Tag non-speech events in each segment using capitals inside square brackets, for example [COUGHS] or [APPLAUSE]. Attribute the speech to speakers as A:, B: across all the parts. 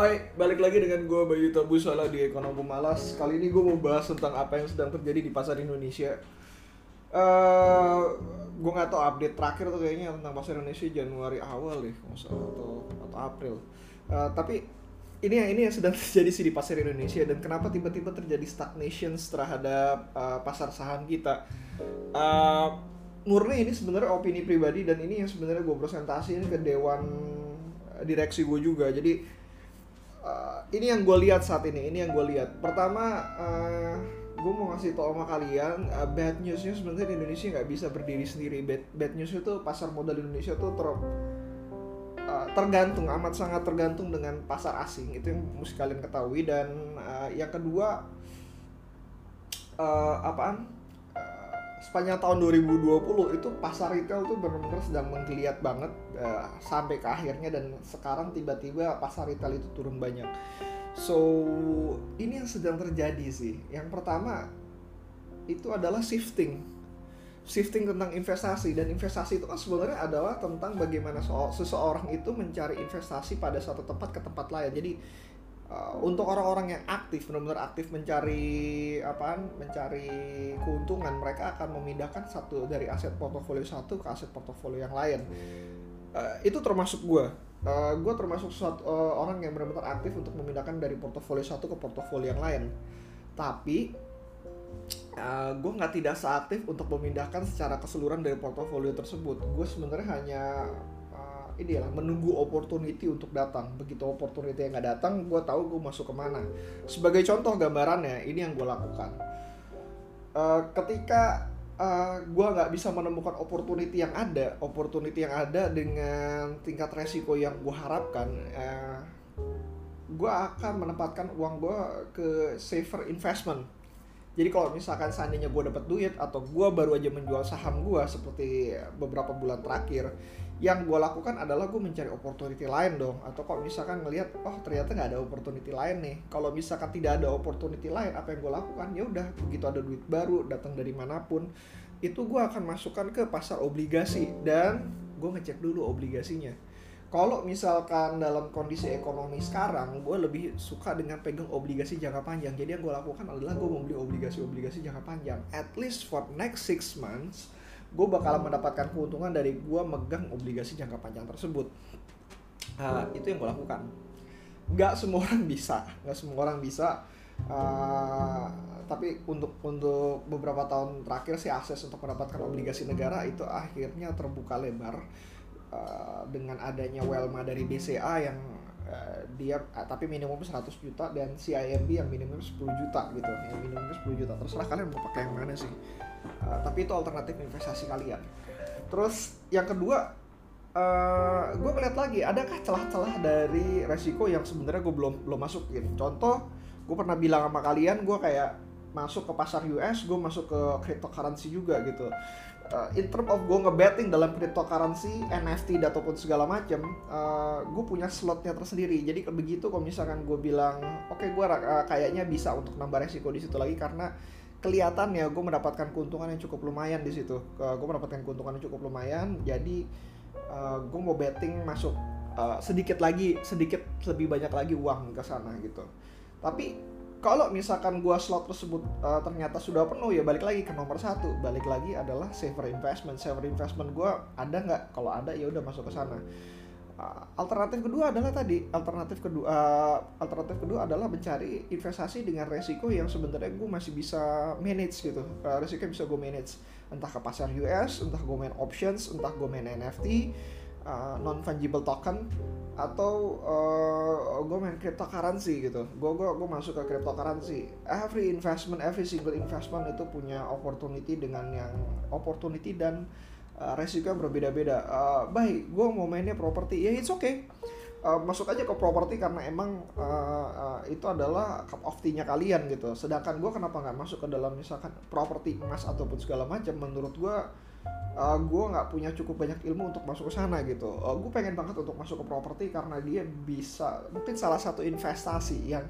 A: Hai, balik lagi dengan gue Bayu Tabusala di Ekonomi Malas. Kali ini gue mau bahas tentang apa yang sedang terjadi di pasar Indonesia. Eh, gue nggak tahu update terakhir tuh kayaknya tentang pasar Indonesia Januari awal deh, salah, atau atau April. Eh, tapi ini yang ini yang sedang [LAUGHS] terjadi sih di pasar Indonesia dan kenapa tiba-tiba terjadi stagnation terhadap eh, pasar saham kita. Eh, murni ini sebenarnya opini pribadi dan ini yang sebenarnya gue presentasiin ke dewan direksi gue juga. Jadi Uh, ini yang gue lihat saat ini ini yang gue lihat. Pertama uh, gue mau ngasih tau sama kalian uh, bad newsnya sebenarnya di Indonesia nggak bisa berdiri sendiri. Bad, bad news itu pasar modal Indonesia tuh ter uh, tergantung amat sangat tergantung dengan pasar asing. Itu yang mesti kalian ketahui. Dan uh, yang kedua uh, apaan? Sepanjang tahun 2020 itu pasar retail tuh benar-benar sedang menggeliat banget uh, sampai ke akhirnya dan sekarang tiba-tiba pasar retail itu turun banyak. So ini yang sedang terjadi sih. Yang pertama itu adalah shifting, shifting tentang investasi dan investasi itu kan sebenarnya adalah tentang bagaimana seseorang itu mencari investasi pada suatu tempat ke tempat lain. Jadi uh, untuk orang-orang yang aktif benar-benar aktif mencari apaan mencari keuntungan mereka akan memindahkan satu dari aset portofolio satu ke aset portofolio yang lain uh, itu termasuk gue uh, gue termasuk suatu uh, orang yang benar-benar aktif untuk memindahkan dari portofolio satu ke portofolio yang lain. Tapi uh, gue nggak tidak seaktif untuk memindahkan secara keseluruhan dari portofolio tersebut. Gue sebenarnya hanya ini lah menunggu opportunity untuk datang. Begitu opportunity yang nggak datang gue tahu gue masuk ke mana sebagai contoh gambarannya ini yang gue lakukan. Uh, ketika uh, gue nggak bisa menemukan opportunity yang ada. Opportunity yang ada dengan tingkat resiko yang gue harapkan uh, gue akan menempatkan uang gue ke safer investment. Jadi kalau misalkan seandainya gue dapat duit atau gue baru aja menjual saham gue seperti beberapa bulan terakhir yang gue lakukan adalah gue mencari opportunity lain dong. Atau kok misalkan ngelihat oh ternyata nggak ada opportunity lain nih. Kalau misalkan tidak ada opportunity lain apa yang gue lakukan? Ya udah begitu ada duit baru datang dari mana pun itu gue akan masukkan ke pasar obligasi dan gue ngecek dulu obligasinya. Kalau misalkan dalam kondisi ekonomi sekarang gue lebih suka dengan pegang obligasi jangka panjang. Jadi yang gue lakukan adalah gue membeli obligasi-obligasi jangka panjang at least for next six months gue bakalan mendapatkan keuntungan dari gue megang obligasi jangka panjang tersebut. Uh, itu yang gue lakukan. Nggak semua orang bisa nggak semua orang bisa. Uh, tapi untuk untuk beberapa tahun terakhir sih akses untuk mendapatkan obligasi negara itu akhirnya terbuka lebar uh, dengan adanya Welma dari BCA yang uh, dia uh, tapi minimum 100 juta dan CIMB yang minimum 10 juta gitu. Yang minimum 10 juta. Terserah kalian mau pakai yang mana sih. Uh, tapi itu alternatif investasi kalian. Terus yang kedua uh, eh, gue melihat lagi adakah celah-celah dari resiko yang sebenarnya gue belum belum masukin contoh gue pernah bilang sama kalian gue kayak masuk ke pasar US gue masuk ke cryptocurrency juga gitu uh, in term of gue ngebetting dalam cryptocurrency NFT ataupun segala macam uh, gue punya slotnya tersendiri. Jadi begitu kalau misalkan gue bilang oke okay, gue uh, kayaknya bisa untuk nambah resiko di situ lagi karena kelihatan ya gue mendapatkan keuntungan yang cukup lumayan di situ. Uh, gue mendapatkan keuntungan yang cukup lumayan jadi uh, gue mau betting masuk uh, sedikit lagi sedikit lebih banyak lagi uang ke sana gitu. Tapi kalau misalkan gue slot tersebut uh, ternyata sudah penuh ya balik lagi ke nomor satu. Balik lagi adalah saver investment. Saver investment gue ada nggak? Kalau ada ya udah masuk ke sana. Uh, alternatif kedua adalah tadi alternatif kedua uh, alternatif kedua adalah mencari investasi dengan resiko yang sebenarnya gue masih bisa manage gitu. Uh, resiko bisa gue manage. Entah ke pasar US entah gue main options entah gue main NFT uh, non fungible token atau uh, gue main cryptocurrency gitu. Gue gue gue masuk ke cryptocurrency. Every investment every single investment itu punya opportunity dengan yang opportunity dan uh, resiko yang berbeda-beda. Uh, baik gue mau mainnya properti. Ya it's okay. Uh, masuk aja ke properti karena emang uh, uh, itu adalah cup of tea-nya kalian gitu. Sedangkan gue kenapa nggak masuk ke dalam misalkan properti emas ataupun segala macam menurut gue uh, gue nggak punya cukup banyak ilmu untuk masuk ke sana gitu. Uh, gue pengen banget untuk masuk ke properti karena dia bisa mungkin salah satu investasi yang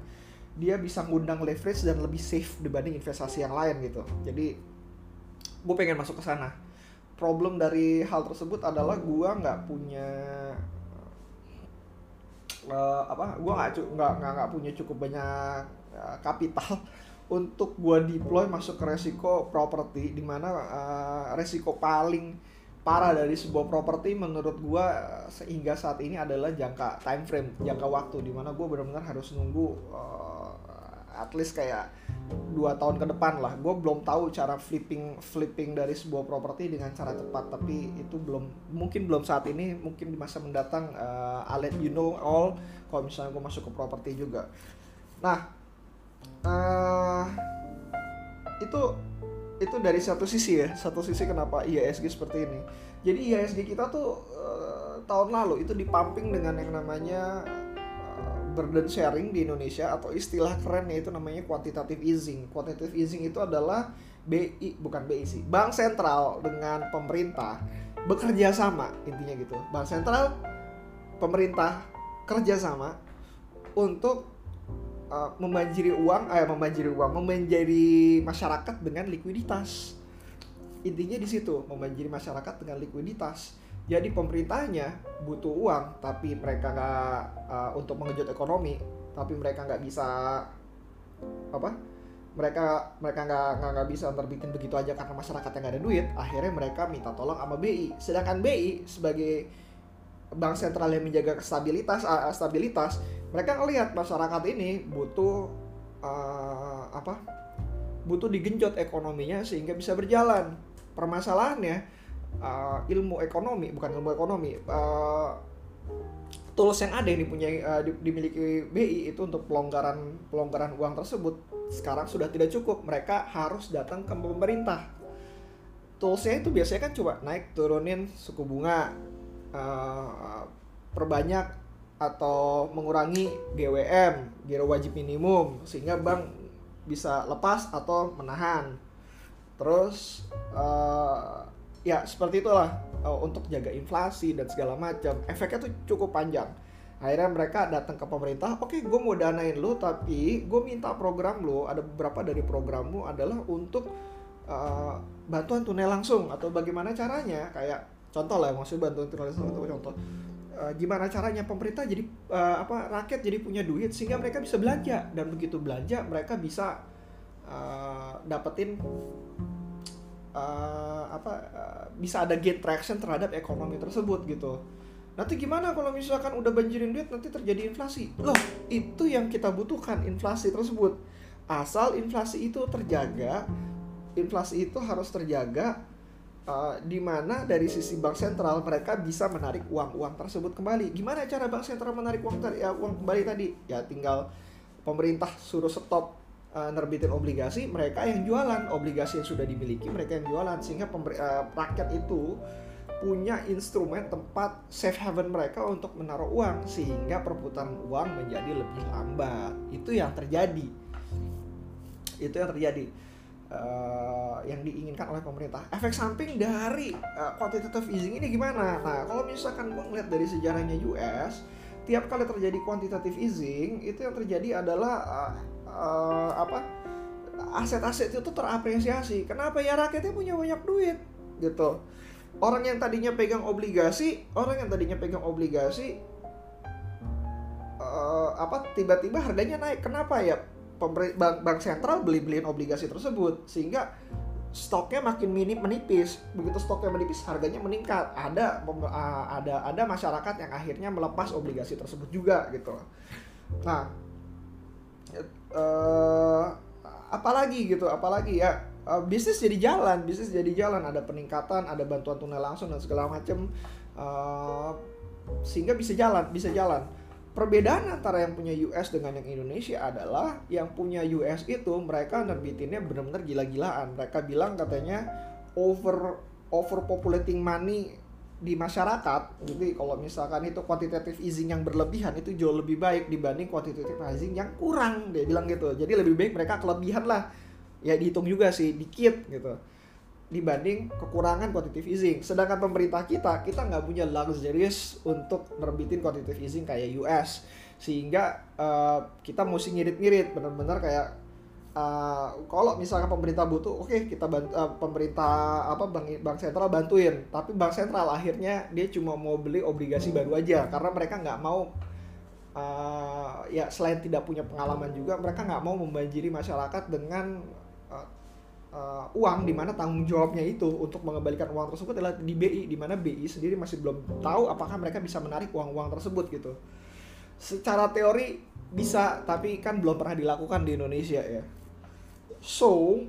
A: dia bisa ngundang leverage dan lebih safe dibanding investasi yang lain gitu. Jadi gue pengen masuk ke sana. Problem dari hal tersebut adalah gua nggak punya uh, apa gue nggak nggak nggak punya cukup banyak uh, kapital untuk gue deploy masuk ke resiko properti di mana uh, resiko paling parah dari sebuah properti menurut gue sehingga saat ini adalah jangka time frame jangka waktu di mana gue benar-benar harus nunggu uh, at least kayak dua tahun ke depan lah. Gue belum tahu cara flipping flipping dari sebuah properti dengan cara cepat tapi itu belum mungkin belum saat ini mungkin di masa mendatang uh, I'll let you know all kalau misalnya gue masuk ke properti juga. Nah uh, itu itu dari satu sisi ya satu sisi kenapa IHSG seperti ini. Jadi IHSG kita tuh uh, tahun lalu itu dipamping dengan yang namanya uh, burden sharing di Indonesia atau istilah kerennya itu namanya quantitative easing. Quantitative easing itu adalah BI bukan BI sih bank sentral dengan pemerintah bekerja sama intinya gitu. Bank sentral pemerintah kerjasama untuk uh, membanjiri uang, eh membanjiri uang, membanjiri masyarakat dengan likuiditas. Intinya di situ, membanjiri masyarakat dengan likuiditas. Jadi pemerintahnya butuh uang, tapi mereka nggak uh, untuk mengejut ekonomi, tapi mereka nggak bisa apa? Mereka mereka nggak nggak bisa terbitin begitu aja karena masyarakat yang nggak ada duit. Akhirnya mereka minta tolong sama BI. Sedangkan BI sebagai bank sentral yang menjaga stabilitas uh, stabilitas mereka ngelihat masyarakat ini butuh uh, apa butuh digenjot ekonominya sehingga bisa berjalan. Permasalahannya uh, ilmu ekonomi bukan ilmu ekonomi uh, tools yang ada yang dipunyai uh, dimiliki BI itu untuk pelonggaran pelonggaran uang tersebut sekarang sudah tidak cukup. Mereka harus datang ke pemerintah. Toolsnya itu biasanya kan coba naik turunin suku bunga uh, perbanyak atau mengurangi GWM, giro wajib minimum, sehingga bank bisa lepas atau menahan. Terus uh, ya seperti itulah uh, untuk jaga inflasi dan segala macam. Efeknya tuh cukup panjang. Akhirnya mereka datang ke pemerintah, oke okay, gue mau danain lo, tapi gue minta program lo, ada beberapa dari programmu adalah untuk uh, bantuan tunai langsung atau bagaimana caranya, kayak contoh lah maksudnya bantuan langsung atau contoh uh, gimana caranya pemerintah jadi uh, apa rakyat jadi punya duit sehingga mereka bisa belanja dan begitu belanja mereka bisa uh, dapetin uh, apa uh, bisa ada gain traction terhadap ekonomi tersebut gitu. Nanti gimana kalau misalkan udah banjirin duit nanti terjadi inflasi? Loh, itu yang kita butuhkan inflasi tersebut. Asal inflasi itu terjaga, inflasi itu harus terjaga uh, di mana dari sisi bank sentral mereka bisa menarik uang-uang tersebut kembali. Gimana cara bank sentral menarik uang ya, uang kembali tadi? Ya tinggal pemerintah suruh stop uh, nerbitin obligasi, mereka yang jualan obligasi yang sudah dimiliki, mereka yang jualan sehingga uh, rakyat itu punya instrumen tempat safe haven mereka untuk menaruh uang sehingga perputaran uang menjadi lebih lambat. Itu yang terjadi. Itu yang terjadi uh, yang diinginkan oleh pemerintah. Efek samping dari uh, quantitative easing ini gimana? Nah, kalau misalkan gue ngeliat dari sejarahnya US, tiap kali terjadi quantitative easing itu yang terjadi adalah uh, uh, apa? Aset-aset itu terapresiasi. Kenapa ya rakyatnya punya banyak duit gitu. Orang yang tadinya pegang obligasi, orang yang tadinya pegang obligasi uh, apa tiba-tiba harganya naik. Kenapa ya? Bank, bank sentral beli-beliin obligasi tersebut sehingga stoknya makin minim menipis. Begitu stoknya menipis harganya meningkat. Ada ada ada masyarakat yang akhirnya melepas obligasi tersebut juga gitu. Nah uh, apalagi gitu apalagi ya uh, bisnis jadi jalan bisnis jadi jalan. Ada peningkatan ada bantuan tunai langsung dan segala macam uh, sehingga bisa jalan bisa jalan Perbedaan antara yang punya US dengan yang Indonesia adalah yang punya US itu mereka nerbitinnya benar-benar gila-gilaan. Mereka bilang katanya over overpopulating money di masyarakat. Jadi kalau misalkan itu quantitative easing yang berlebihan itu jauh lebih baik dibanding quantitative easing yang kurang. Dia bilang gitu. Jadi lebih baik mereka kelebihan lah. Ya dihitung juga sih dikit gitu dibanding kekurangan quantitative easing. Sedangkan pemerintah kita, kita nggak punya luxurious untuk nerbitin quantitative easing kayak US. Sehingga uh, kita mesti ngirit-ngirit, bener-bener kayak uh, kalau misalnya pemerintah butuh, oke okay, kita bantu, uh, pemerintah apa bank bank sentral bantuin. Tapi bank sentral akhirnya dia cuma mau beli obligasi baru aja karena mereka nggak mau uh, ya selain tidak punya pengalaman juga mereka nggak mau membanjiri masyarakat dengan uh, uang di mana tanggung jawabnya itu untuk mengembalikan uang tersebut adalah di BI di mana BI sendiri masih belum tahu apakah mereka bisa menarik uang-uang tersebut gitu. Secara teori bisa tapi kan belum pernah dilakukan di Indonesia ya. So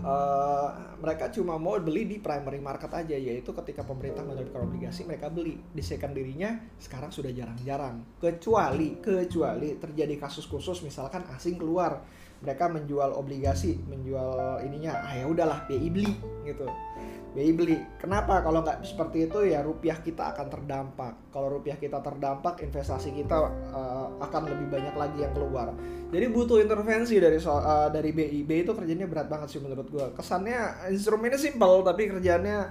A: uh, mereka cuma mau beli di primary market aja yaitu ketika pemerintah menerbitkan obligasi mereka beli. Di secondary-nya sekarang sudah jarang-jarang. Kecuali kecuali terjadi kasus khusus misalkan asing keluar mereka menjual obligasi menjual ininya ah ya udahlah BI beli gitu BI beli. Kenapa? Kalau nggak seperti itu ya rupiah kita akan terdampak. Kalau rupiah kita terdampak, investasi kita uh, akan lebih banyak lagi yang keluar. Jadi butuh intervensi dari so, uh, dari BI. BI itu kerjanya berat banget sih menurut gue. Kesannya instrumennya simpel tapi kerjanya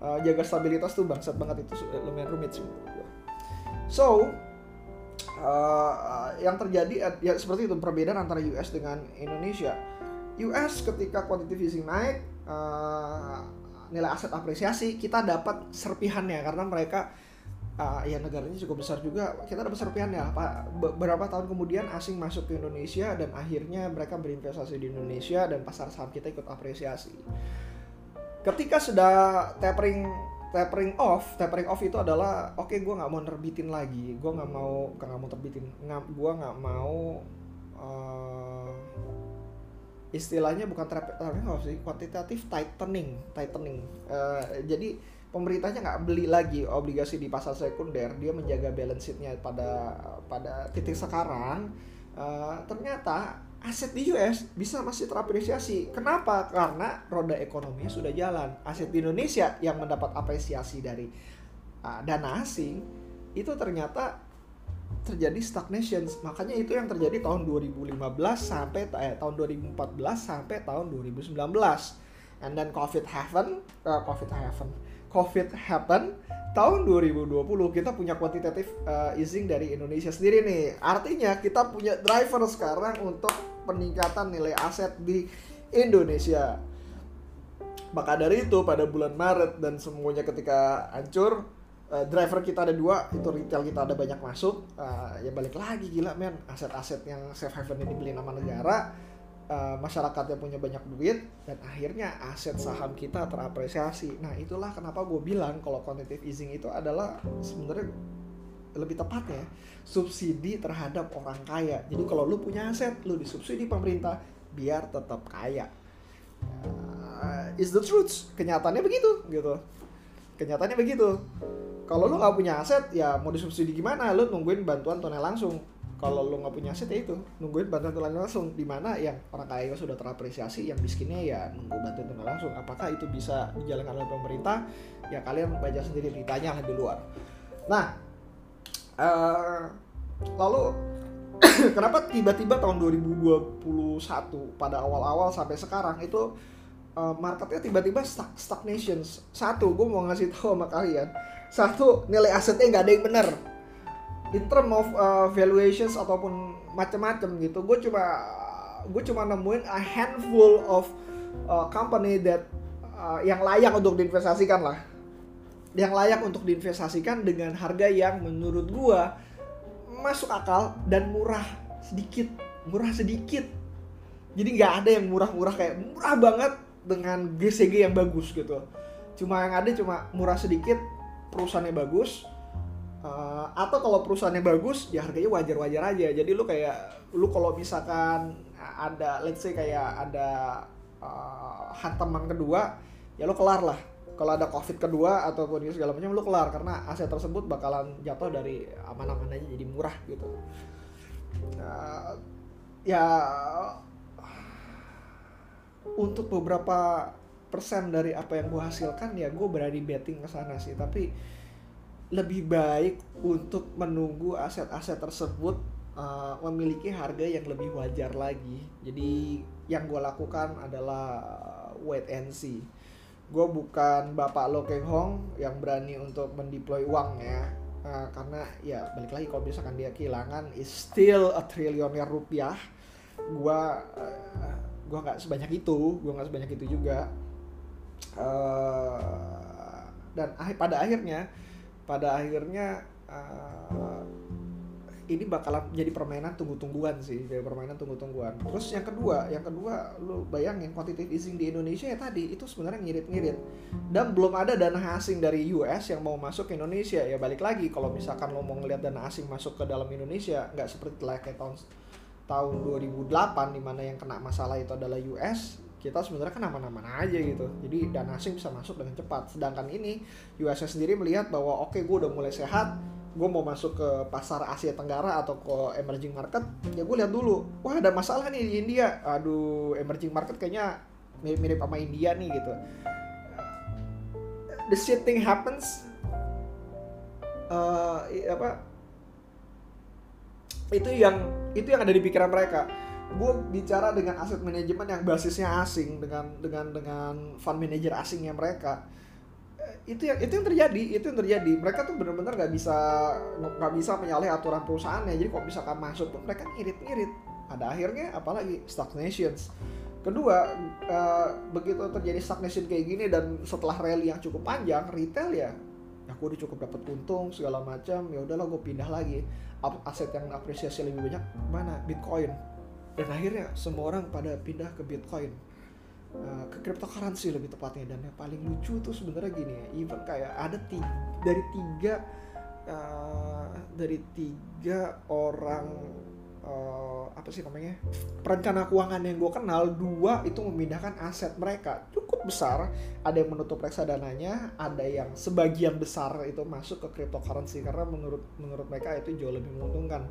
A: uh, jaga stabilitas tuh bangsat banget itu lumayan rumit sih menurut gue. So uh, yang terjadi ya seperti itu perbedaan antara US dengan Indonesia. US ketika quantitative easing naik uh, nilai aset apresiasi kita dapat serpihannya karena mereka uh, ya negaranya cukup besar juga kita dapat serpihannya apa beberapa tahun kemudian asing masuk ke Indonesia dan akhirnya mereka berinvestasi di Indonesia dan pasar saham kita ikut apresiasi ketika sudah tapering tapering off tapering off itu adalah oke okay, gue nggak mau terbitin lagi. Gue nggak mau nggak mau terbitin gue nggak mau uh, istilahnya bukan traffic sih kuantitatif tightening tightening. Uh, jadi pemerintahnya nggak beli lagi obligasi di pasar sekunder dia menjaga balance sheetnya pada pada titik sekarang. Uh, ternyata aset di US bisa masih terapresiasi kenapa karena roda ekonominya sudah jalan aset di Indonesia yang mendapat apresiasi dari uh, dana asing itu ternyata terjadi stagnation. Makanya itu yang terjadi tahun 2015 sampai eh, tahun 2014 sampai tahun 2019. And then COVID happen, uh, COVID happen, COVID happen tahun 2020 kita punya kuantitatif uh, easing dari Indonesia sendiri nih. Artinya kita punya driver sekarang untuk peningkatan nilai aset di Indonesia. Maka dari itu pada bulan Maret dan semuanya ketika hancur uh, driver kita ada dua itu retail kita ada banyak masuk uh, ya balik lagi gila men aset-aset yang safe haven ini dibeli nama negara uh, masyarakatnya punya banyak duit dan akhirnya aset saham kita terapresiasi. Nah itulah kenapa gue bilang kalau quantitative easing itu adalah sebenarnya lebih tepatnya subsidi terhadap orang kaya. Jadi kalau lu punya aset lu disubsidi pemerintah biar tetap kaya. Uh, is the truth. Kenyataannya begitu gitu. Kenyataannya begitu. Kalau lu nggak punya aset ya mau disubsidi gimana? Lu nungguin bantuan tunai langsung kalau lu nggak punya aset ya itu. Nungguin bantuan tunai langsung. Di mana yang orang kaya sudah terapresiasi yang miskinnya ya nunggu bantuan tunai langsung. Apakah itu bisa dijalankan oleh pemerintah? Ya kalian baca sendiri. Beritanya lah di luar. Nah uh, lalu [COUGHS] kenapa tiba-tiba tahun 2021 pada awal-awal sampai sekarang itu uh, marketnya tiba-tiba stagnation? Satu gue mau ngasih tahu sama kalian. Satu nilai asetnya nggak ada yang benar in term of uh, valuations ataupun macam-macam gitu gue cuma gue cuma nemuin a handful of uh, company that uh, yang layak untuk diinvestasikan lah. Yang layak untuk diinvestasikan dengan harga yang menurut gue masuk akal dan murah sedikit murah sedikit. Jadi nggak ada yang murah-murah kayak murah banget dengan GCG yang bagus gitu. Cuma yang ada cuma murah sedikit perusahaannya bagus uh, atau kalau perusahaannya bagus ya harganya wajar-wajar aja. Jadi lu kayak lu kalau misalkan ada let's say kayak ada uh, hantaman kedua ya lu kelar lah. Kalau ada covid kedua ataupun segala macam lu kelar. Karena aset tersebut bakalan jatuh dari aman-aman aja jadi murah gitu. Uh, ya untuk beberapa persen dari apa yang gue hasilkan ya gue berani betting ke sana sih. Tapi lebih baik untuk menunggu aset-aset tersebut uh, memiliki harga yang lebih wajar lagi. Jadi yang gue lakukan adalah wait and see. Gue bukan bapak lo Keng Hong yang berani untuk mendeploy uang ya. Uh, karena ya balik lagi kalau misalkan dia kehilangan is still a trillionaire rupiah. Gue uh, gue nggak sebanyak itu gue nggak sebanyak itu juga. Uh, dan pada akhirnya pada akhirnya uh, ini bakalan jadi permainan tunggu-tungguan sih jadi permainan tunggu-tungguan. Terus yang kedua yang kedua lu bayangin quantitative easing di Indonesia ya tadi itu sebenarnya ngirit-ngirit. Dan belum ada dana asing dari US yang mau masuk ke Indonesia. Ya balik lagi kalau misalkan lo mau ngeliat dana asing masuk ke dalam Indonesia nggak seperti kayak tahun tahun 2008 di mana yang kena masalah itu adalah US kita sebenarnya kan aman-aman aja gitu. Jadi dana asing bisa masuk dengan cepat. Sedangkan ini US sendiri melihat bahwa oke okay, gue udah mulai sehat gue mau masuk ke pasar Asia Tenggara atau ke emerging market ya gue lihat dulu. Wah ada masalah nih di India. Aduh emerging market kayaknya mirip-mirip sama India nih gitu. The shit thing happens uh, apa itu yang itu yang ada di pikiran mereka gue bicara dengan aset manajemen yang basisnya asing dengan dengan dengan fund manager asingnya mereka. Itu yang itu yang terjadi itu yang terjadi. Mereka tuh benar-benar nggak bisa nggak bisa menyalahi aturan perusahaannya. Jadi kok misalkan masuk tuh mereka ngirit-ngirit. Pada akhirnya apalagi stagnations. Kedua uh, begitu terjadi stagnation kayak gini dan setelah rally yang cukup panjang retail ya aku udah cukup dapat untung segala macam. Ya udahlah gue pindah lagi. Aset yang apresiasi lebih banyak mana? Bitcoin dan akhirnya semua orang pada pindah ke bitcoin. Uh, ke cryptocurrency lebih tepatnya. Dan yang paling lucu tuh sebenarnya gini ya even kayak ada tiga, dari tiga uh, dari tiga orang uh, apa sih namanya perencana keuangan yang gue kenal dua itu memindahkan aset mereka. Cukup besar ada yang menutup reksadananya ada yang sebagian besar itu masuk ke cryptocurrency. Karena menurut menurut mereka itu jauh lebih menguntungkan.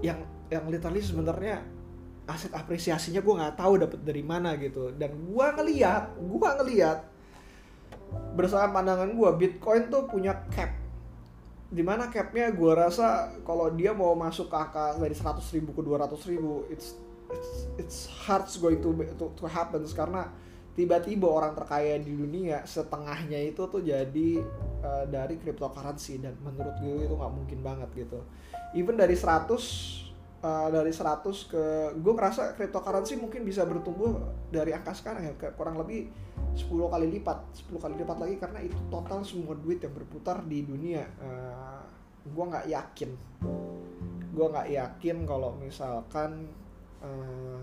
A: Yang yang literally sebenarnya aset apresiasinya gue nggak tahu dapat dari mana gitu. Dan gue ngeliat gue ngeliat bersama pandangan gue Bitcoin tuh punya cap. Di mana capnya gue rasa kalau dia mau masuk ke angka dari 100 ribu ke 200 ribu it's it's it's hard going to to, to happen. Karena tiba-tiba orang terkaya di dunia setengahnya itu tuh jadi uh, dari cryptocurrency. Dan menurut gue itu nggak mungkin banget gitu. Even dari 100 uh, dari 100 ke gue ngerasa cryptocurrency mungkin bisa bertumbuh dari angka sekarang ya ke kurang lebih 10 kali lipat 10 kali lipat lagi karena itu total semua duit yang berputar di dunia. Uh, gue nggak yakin. Gue nggak yakin kalau misalkan uh,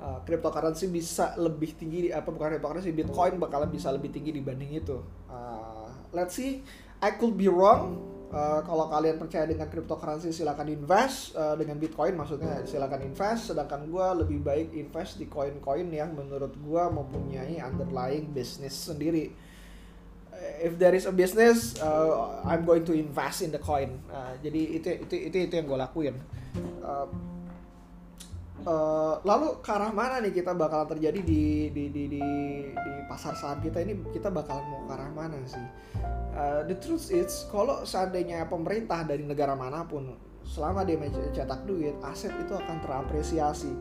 A: uh, cryptocurrency bisa lebih tinggi apa bukan cryptocurrency bitcoin bakalan bisa lebih tinggi dibanding itu. Uh, let's see. I could be wrong Uh, kalau kalian percaya dengan cryptocurrency silakan invest. Uh, dengan Bitcoin maksudnya silakan invest. Sedangkan gue lebih baik invest di koin-koin yang menurut gue mempunyai underlying business sendiri. Uh, if there is a business uh, I'm going to invest in the coin. Uh, jadi itu itu itu itu yang gue lakuin. Uh, Uh, lalu ke arah mana nih kita bakalan terjadi di di di di, di pasar saham kita ini? Kita bakalan mau ke arah mana sih? Uh, the truth is kalau seandainya pemerintah dari negara mana pun selama dia mencetak duit aset itu akan terapresiasi.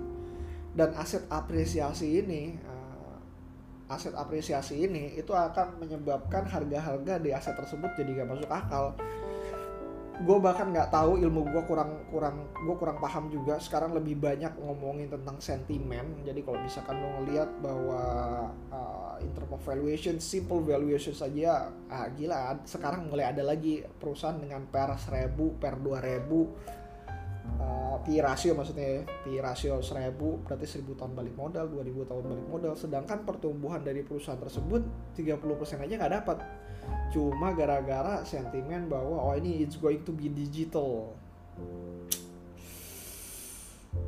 A: Dan aset apresiasi ini uh, aset apresiasi ini itu akan menyebabkan harga-harga di aset tersebut jadi gak masuk akal gue bahkan nggak tahu ilmu gue kurang kurang gue kurang paham juga. Sekarang lebih banyak ngomongin tentang sentimen. Jadi kalau misalkan lo ngelihat bahwa uh, in valuation simple valuation saja ah gila sekarang mulai ada lagi perusahaan dengan per seribu per dua ribu. Uh, P ratio maksudnya P ratio seribu berarti seribu tahun balik modal 2000 tahun balik modal. Sedangkan pertumbuhan dari perusahaan tersebut 30% aja nggak dapat cuma gara-gara sentimen bahwa oh ini it's going to be digital.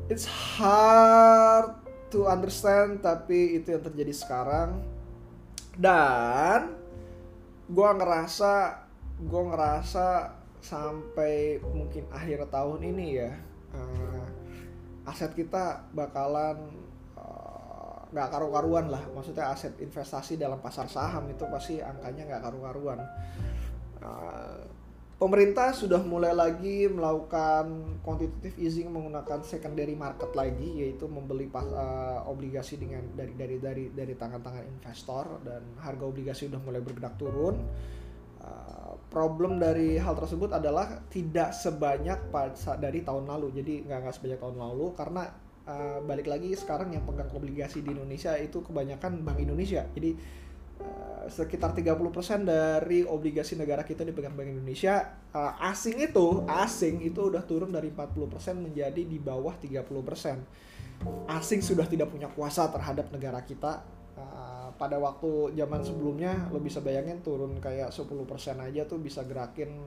A: It's hard to understand tapi itu yang terjadi sekarang. Dan gue ngerasa gue ngerasa sampai mungkin akhir tahun ini ya uh, aset kita bakalan nggak karu-karuan lah. Maksudnya aset investasi dalam pasar saham itu pasti angkanya nggak karu-karuan. Uh, pemerintah sudah mulai lagi melakukan quantitative easing menggunakan secondary market lagi yaitu membeli pas, uh, obligasi dengan dari dari dari dari tangan-tangan investor dan harga obligasi sudah mulai bergerak turun. Uh, problem dari hal tersebut adalah tidak sebanyak pada dari tahun lalu. Jadi nggak nggak sebanyak tahun lalu karena uh, balik lagi sekarang yang pegang obligasi di Indonesia itu kebanyakan Bank Indonesia. Jadi uh, sekitar 30% dari obligasi negara kita dipegang Bank Indonesia. Uh, asing itu asing itu udah turun dari 40% menjadi di bawah 30% asing sudah tidak punya kuasa terhadap negara kita pada waktu zaman sebelumnya lo bisa bayangin turun kayak 10% aja tuh bisa gerakin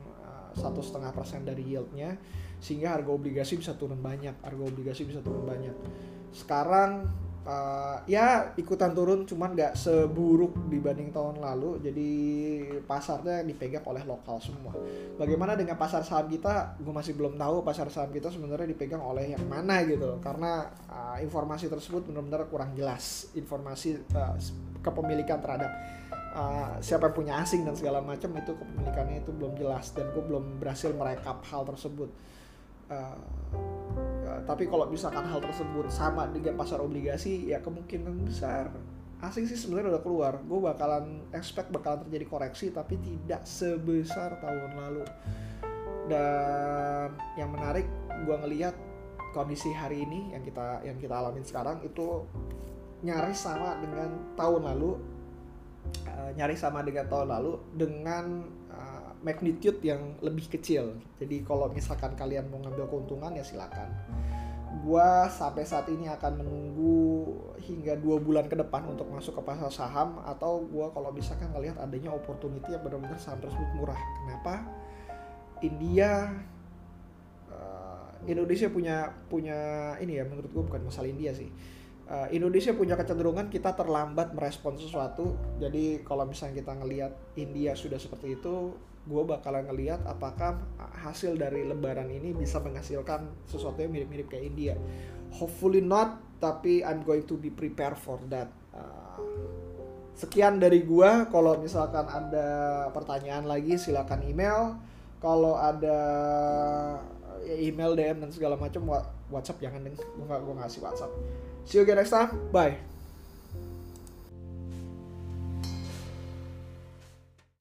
A: satu setengah persen dari yieldnya sehingga harga obligasi bisa turun banyak harga obligasi bisa turun banyak. Sekarang uh, ya ikutan turun cuman nggak seburuk dibanding tahun lalu jadi pasarnya dipegang oleh lokal semua. Bagaimana dengan pasar saham kita? Gue masih belum tahu pasar saham kita sebenarnya dipegang oleh yang mana gitu karena uh, informasi tersebut benar-benar kurang jelas. Informasi uh, kepemilikan terhadap uh, siapa yang punya asing dan segala macam itu kepemilikannya itu belum jelas dan gue belum berhasil merekap hal tersebut. Uh, tapi kalau misalkan hal tersebut sama dengan pasar obligasi ya kemungkinan besar asing sih sebenarnya udah keluar. Gue bakalan expect bakalan terjadi koreksi tapi tidak sebesar tahun lalu. Dan yang menarik gue ngelihat kondisi hari ini yang kita yang kita alamin sekarang itu nyaris sama dengan tahun lalu uh, nyaris sama dengan tahun lalu dengan magnitude yang lebih kecil. Jadi kalau misalkan kalian mau ngambil keuntungan ya silakan. Gua sampai saat ini akan menunggu hingga dua bulan ke depan untuk masuk ke pasar saham atau gua kalau misalkan ngelihat adanya opportunity yang benar-benar saham tersebut murah. Kenapa? India uh, Indonesia punya punya ini ya menurut gua bukan masalah India sih. Uh, Indonesia punya kecenderungan kita terlambat merespon sesuatu. Jadi kalau misalnya kita ngelihat India sudah seperti itu, gue bakalan ngeliat apakah hasil dari lebaran ini bisa menghasilkan sesuatu yang mirip-mirip kayak India. Hopefully not, tapi I'm going to be prepared for that. Uh, sekian dari gue. Kalau misalkan ada pertanyaan lagi, silakan email. Kalau ada ya email, DM dan segala macam, WhatsApp jangan deh. Gue gue ngasih WhatsApp. See you again next time. Bye.